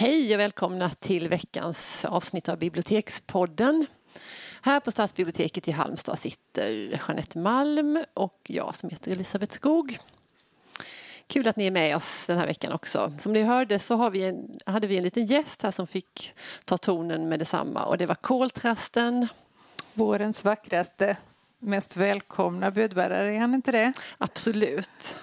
Hej och välkomna till veckans avsnitt av Bibliotekspodden. Här på Stadsbiblioteket i Halmstad sitter Jeanette Malm och jag som heter Elisabeth Skog. Kul att ni är med oss den här veckan också. Som ni hörde så har vi en, hade vi en liten gäst här som fick ta tonen med detsamma och det var koltrasten. Vårens vackraste, mest välkomna budbärare, är han inte det? Absolut.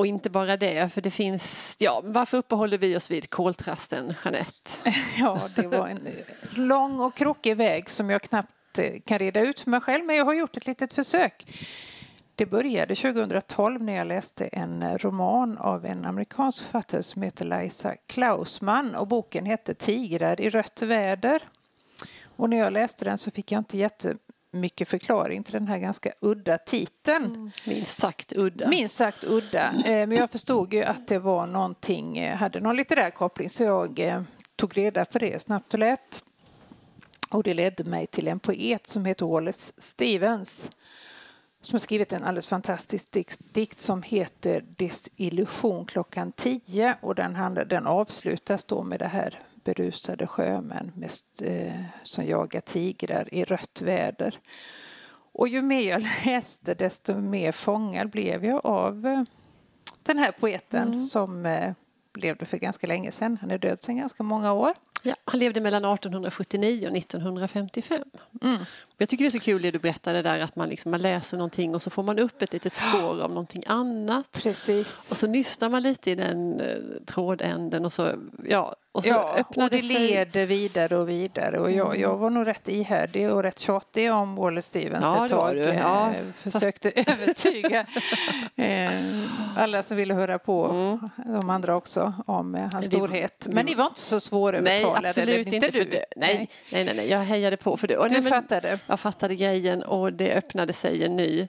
Och inte bara det, för det finns... Ja, varför uppehåller vi oss vid koltrasten, Jeanette? Ja, det var en lång och krokig väg som jag knappt eh, kan reda ut för mig själv, men jag har gjort ett litet försök. Det började 2012 när jag läste en eh, roman av en amerikansk författare som heter Liza Klausman och boken hette Tigrar i rött väder. Och när jag läste den så fick jag inte jätte jättemycket förklaring till den här ganska udda titeln. Mm. Minst sagt udda. Minst sagt udda. Eh, men jag förstod ju att det var någonting, eh, hade någon litterär koppling så jag eh, tog reda på det snabbt och lätt. Och det ledde mig till en poet som heter Wallace Stevens som har skrivit en alldeles fantastisk dikt, dikt som heter Desillusion klockan tio och den, handlar, den avslutas då med det här berusade sjömän mest, eh, som jagar tigrar i rött väder. Och ju mer jag läste desto mer fångad blev jag av eh, den här poeten mm. som eh, blev det för ganska länge sedan. Han är död sedan ganska många år. Ja, han levde mellan 1879 och 1955. Mm. Jag tycker det är så kul det du berättade där att man, liksom, man läser någonting och så får man upp ett litet spår av någonting annat. Precis. Och så nystar man lite i den eh, trådänden och så, ja, och ja, och det, det sig... leder vidare och vidare. Och jag, Mm. jag var nog rätt ihärdig och rätt tjatig om Wallace Stevens Ja, ett det tag. du. Eh, Ja, Försökte övertyga eh, alla som ville höra på, de andra också, om eh, hans Mm. Vi- storhet. Men ni var inte så Nej, svårövertalade. absolut eller inte. du? det. Nej, nej, nej, nej, jag hejade på för det. Och Du nej, men fattade. Jag fattade grejen och det öppnade sig en ny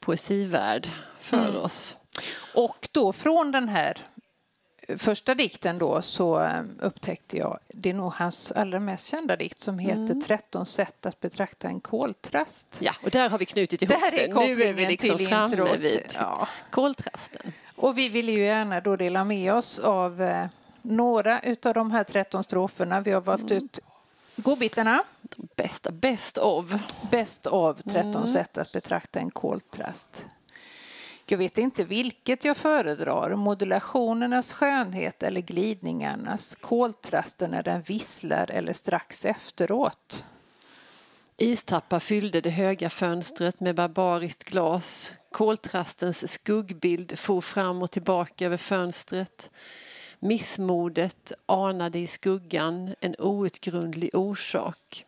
poesivärld för Mm. oss. Och då från den här första dikten då så eh, upptäckte jag, det är nog hans allra mest kända dikt som heter Mm. 13 sätt att betrakta en koltrast. Ja, och där har vi knutit ihop Där är det. Nu är vi liksom till framme vid Ja. koltrasten. Och vi vill ju gärna då dela med oss av eh, några utav de här 13 stroferna. Vi har valt Mm. ut godbitarna. De bästa, best of. Bäst av 13 Mm. sätt att betrakta en koltrast. Jag vet inte vilket jag föredrar, modulationernas skönhet eller glidningarnas, koltrasten när den visslar eller strax efteråt. Istappa fyllde det höga fönstret med barbariskt glas. Koltrastens skuggbild for fram och tillbaka över fönstret. Missmodet anade i skuggan en outgrundlig orsak.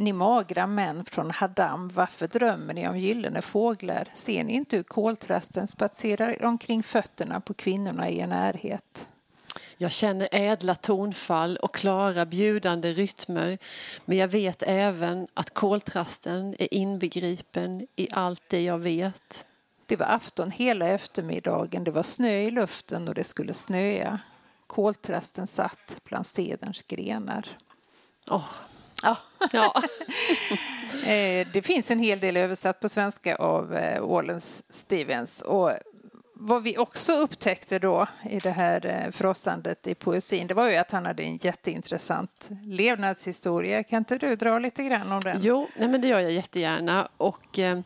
Ni magra män från Haddam, varför drömmer ni om gyllene fåglar? Ser ni inte hur koltrasten spatserar omkring fötterna på kvinnorna i er närhet? Jag känner ädla tonfall och klara bjudande rytmer men jag vet även att koltrasten är inbegripen i allt det jag vet. Det var afton hela eftermiddagen, det var snö i luften och det skulle snöa. Koltrasten satt bland cederns grenar. Åh, Ja. ja. Eh, Det finns en hel del översatt på svenska av eh, Wallace Stevens. Och vad vi också upptäckte då i det här eh, frossandet i poesin det var ju att han hade en jätteintressant levnadshistoria. Kan inte du dra lite grann om den? Jo, nej men det gör jag jättegärna. Och, eh,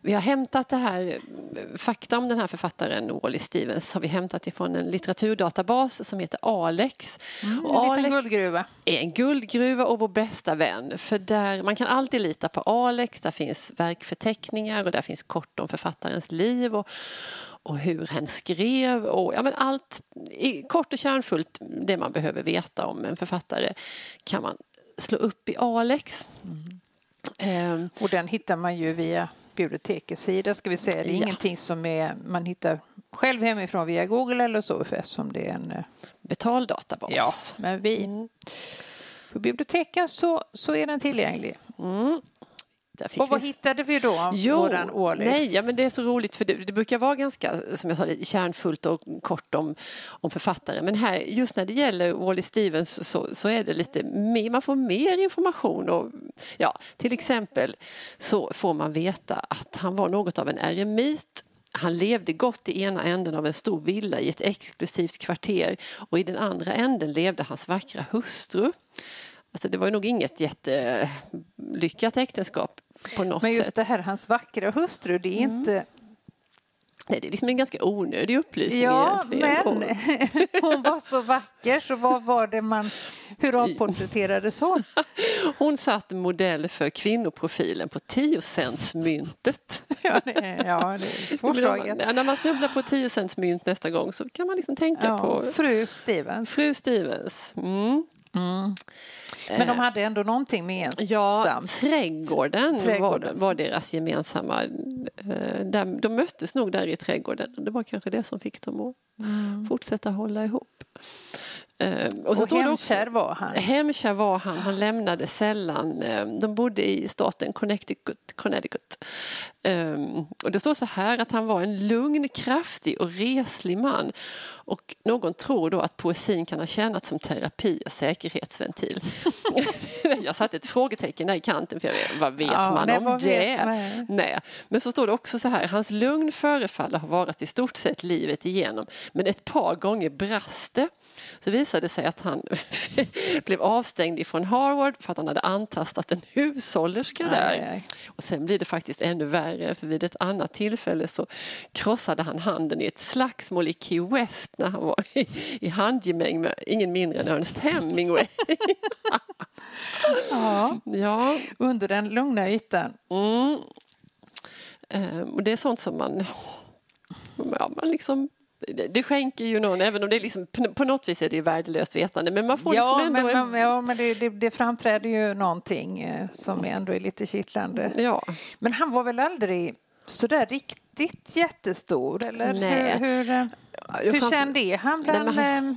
vi har hämtat det här, fakta om den här författaren, Wally Stevens, har vi hämtat ifrån en litteraturdatabas som heter Alex. Mm, Och en liten guldgruva. är en guldgruva och vår bästa vän. För där, man kan alltid lita på Alex, där finns verkförteckningar och där finns kort om författarens liv och, och hur hen skrev och ja, men allt i, kort och kärnfullt det man behöver veta om en författare kan man slå upp i Alex. Ehm, Och den hittar man ju via bibliotekets sida ska vi säga. Det är Ja. ingenting som är, man hittar själv hemifrån via Google eller så eftersom det är en eh, betaldatabas. Men vi, Mm. på biblioteken så, så är den tillgänglig. Mm. Och vad vi- hittade vi då Jo, våran Ålis? nej, ja, men det är så roligt för det, det brukar vara ganska, som jag sa, kärnfullt och kort om, om författare. Men här, just när det gäller Wally Stevens så, så är det lite mer, man får mer information. Och, ja, till exempel så får man veta att han var något av en eremit Han levde gott i ena änden av en stor villa i ett exklusivt kvarter och i den andra änden levde hans vackra hustru. Alltså det var nog inget jättelyckat äktenskap på något Men just sätt. det här, hans vackra hustru, det är Mm. inte... Nej, det är liksom en ganska onödig upplysning Ja, egentligen. men hon var så vacker, så vad var det man... Hur avporträtterades hon? Hon satt modell för kvinnoprofilen på 10-centsmyntet. Ja, det är, ja, det är svårslaget. Ja, när man snubblar på 10-centsmynt nästa gång så kan man liksom tänka Ja, på fru Stevens. fru Stevens. Mm. Men de hade ändå någonting gemensamt. Ja, trädgården, Trädgården. Var, var deras gemensamma... eh, Där, de möttes nog där i trädgården. Det var kanske det som fick dem att fortsätta hålla ihop. Eh, Och, så står det också- hemkär var han. Hemkär var han, han lämnade sällan. eh, De bodde i staten Connecticut. Connecticut. Och det står så här att han var en lugn, kraftig och reslig man. Och någon tror då att poesin kan ha tjänat som terapi och säkerhetsventil. jag satte ett frågetecken där i kanten för jag vad vet Ja, man nej, om det? man? Nej. Men så står det också så här, hans lugn förefaller ha varit i stort sett livet igenom. Men ett par gånger brast det. Så visade det sig att han blev avstängd ifrån Harvard för att han hade antastat en hushållerska där. Aj, aj. Och sen blir det faktiskt ännu värre för vid ett annat tillfälle så krossade han handen i ett slagsmål i Key West när han var i, i handgemäng med ingen mindre än Ernest Hemingway. Ja, ja, under den lugna ytan. mm. Ehm, och det är sånt som man, ja, man liksom det, skänker ju någon, även om det är liksom, på- något vis är det ju värdelöst vetande, men man får Ja, liksom ändå men, en, men, ja, men det, det, det framträder ju någonting eh, som ändå är lite kittlande. Ja, Men han var väl aldrig sådär riktigt jättestor? Eller Nej. hur, hur, eh, hur fanns- känd är han Nej, bland men eh,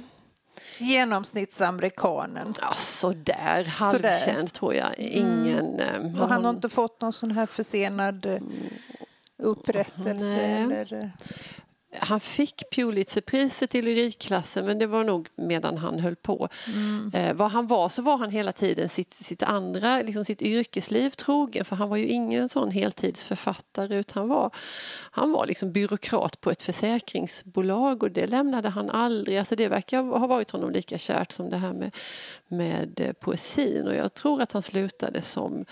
genomsnittsamerikanen? Ja, sådär, halvkänd tror jag. Ingen... ehm, Och han har inte fått någon sån här försenad eh, upprättelse? Nej. Eller, Han fick Pulitzerpriset i lyrikklassen men det var nog medan han höll på. Eh, vad han var så var han hela tiden sitt, sitt andra, liksom sitt yrkesliv trogen för han var ju ingen sån heltidsförfattare utan han var, han var liksom byråkrat på ett försäkringsbolag och det lämnade han aldrig. Alltså det verkar ha varit honom lika kärt som det här med, med eh, poesin och jag tror att han slutade som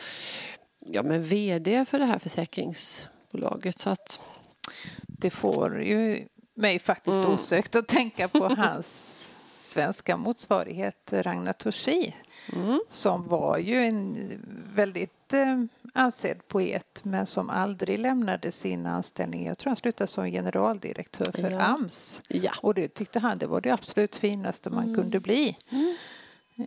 ja, men vd för det här försäkringsbolaget. Så att, det får ju mig faktiskt Mm. osökt att tänka på hans svenska motsvarighet Ragnar Torsi mm. som var ju en väldigt eh, ansedd poet men som aldrig lämnade sin anställning. Jag tror han slutade som generaldirektör för Ja. AMS. Ja. Och det tyckte han det var det absolut finaste man Mm. kunde bli.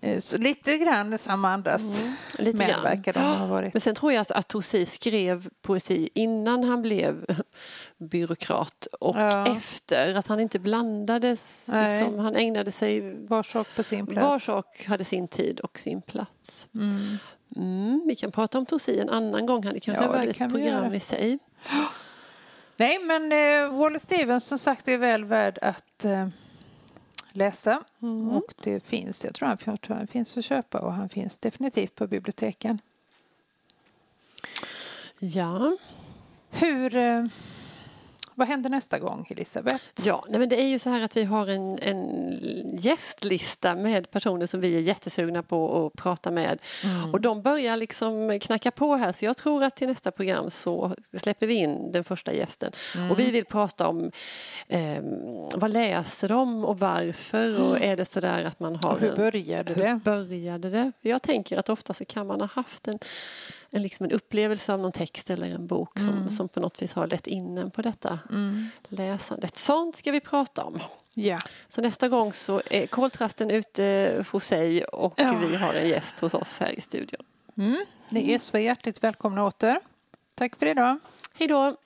Eh, Så lite grann samma andas Mm. Lite män grann. verkar de ha varit. Men sen tror jag att, att Torsi skrev poesi innan han blev byråkrat och Ja. efter. Att han inte blandades. Liksom, han ägnade sig... Var sak på sin plats. Var sak hade sin tid och sin plats. Mm. Mm, vi kan prata om Torsi en annan gång. Är kanske Ja, det värt ett kan vi program i sig. Nej, men eh, Wallace Stevens som sagt är väl värd att eh, läsa. Mm. Och det finns, jag tror han, jag tror han finns att köpa och han finns definitivt på biblioteken. Ja. Hur, eh, vad händer nästa gång, Elisabeth? Ja, nej men det är ju så här att vi har en, en gästlista med personer som vi är jättesugna på att prata med. Och de börjar liksom knacka på här så jag tror att till nästa program så släpper vi in den första gästen. Och vi vill prata om eh, vad läser de och varför och är det så där att man har Och hur en- började hur det? började det? Jag tänker att ofta så kan man ha haft en, en, liksom en upplevelse av någon text eller en bok som, som på något vis har lett in på detta läsandet. Sånt ska vi prata om. Ja. Så nästa gång så är koltrasten ute hos sig och Ja. vi har en gäst hos oss här i studion. Mm. Ni är så hjärtligt välkomna åter. Tack för idag. Hej då!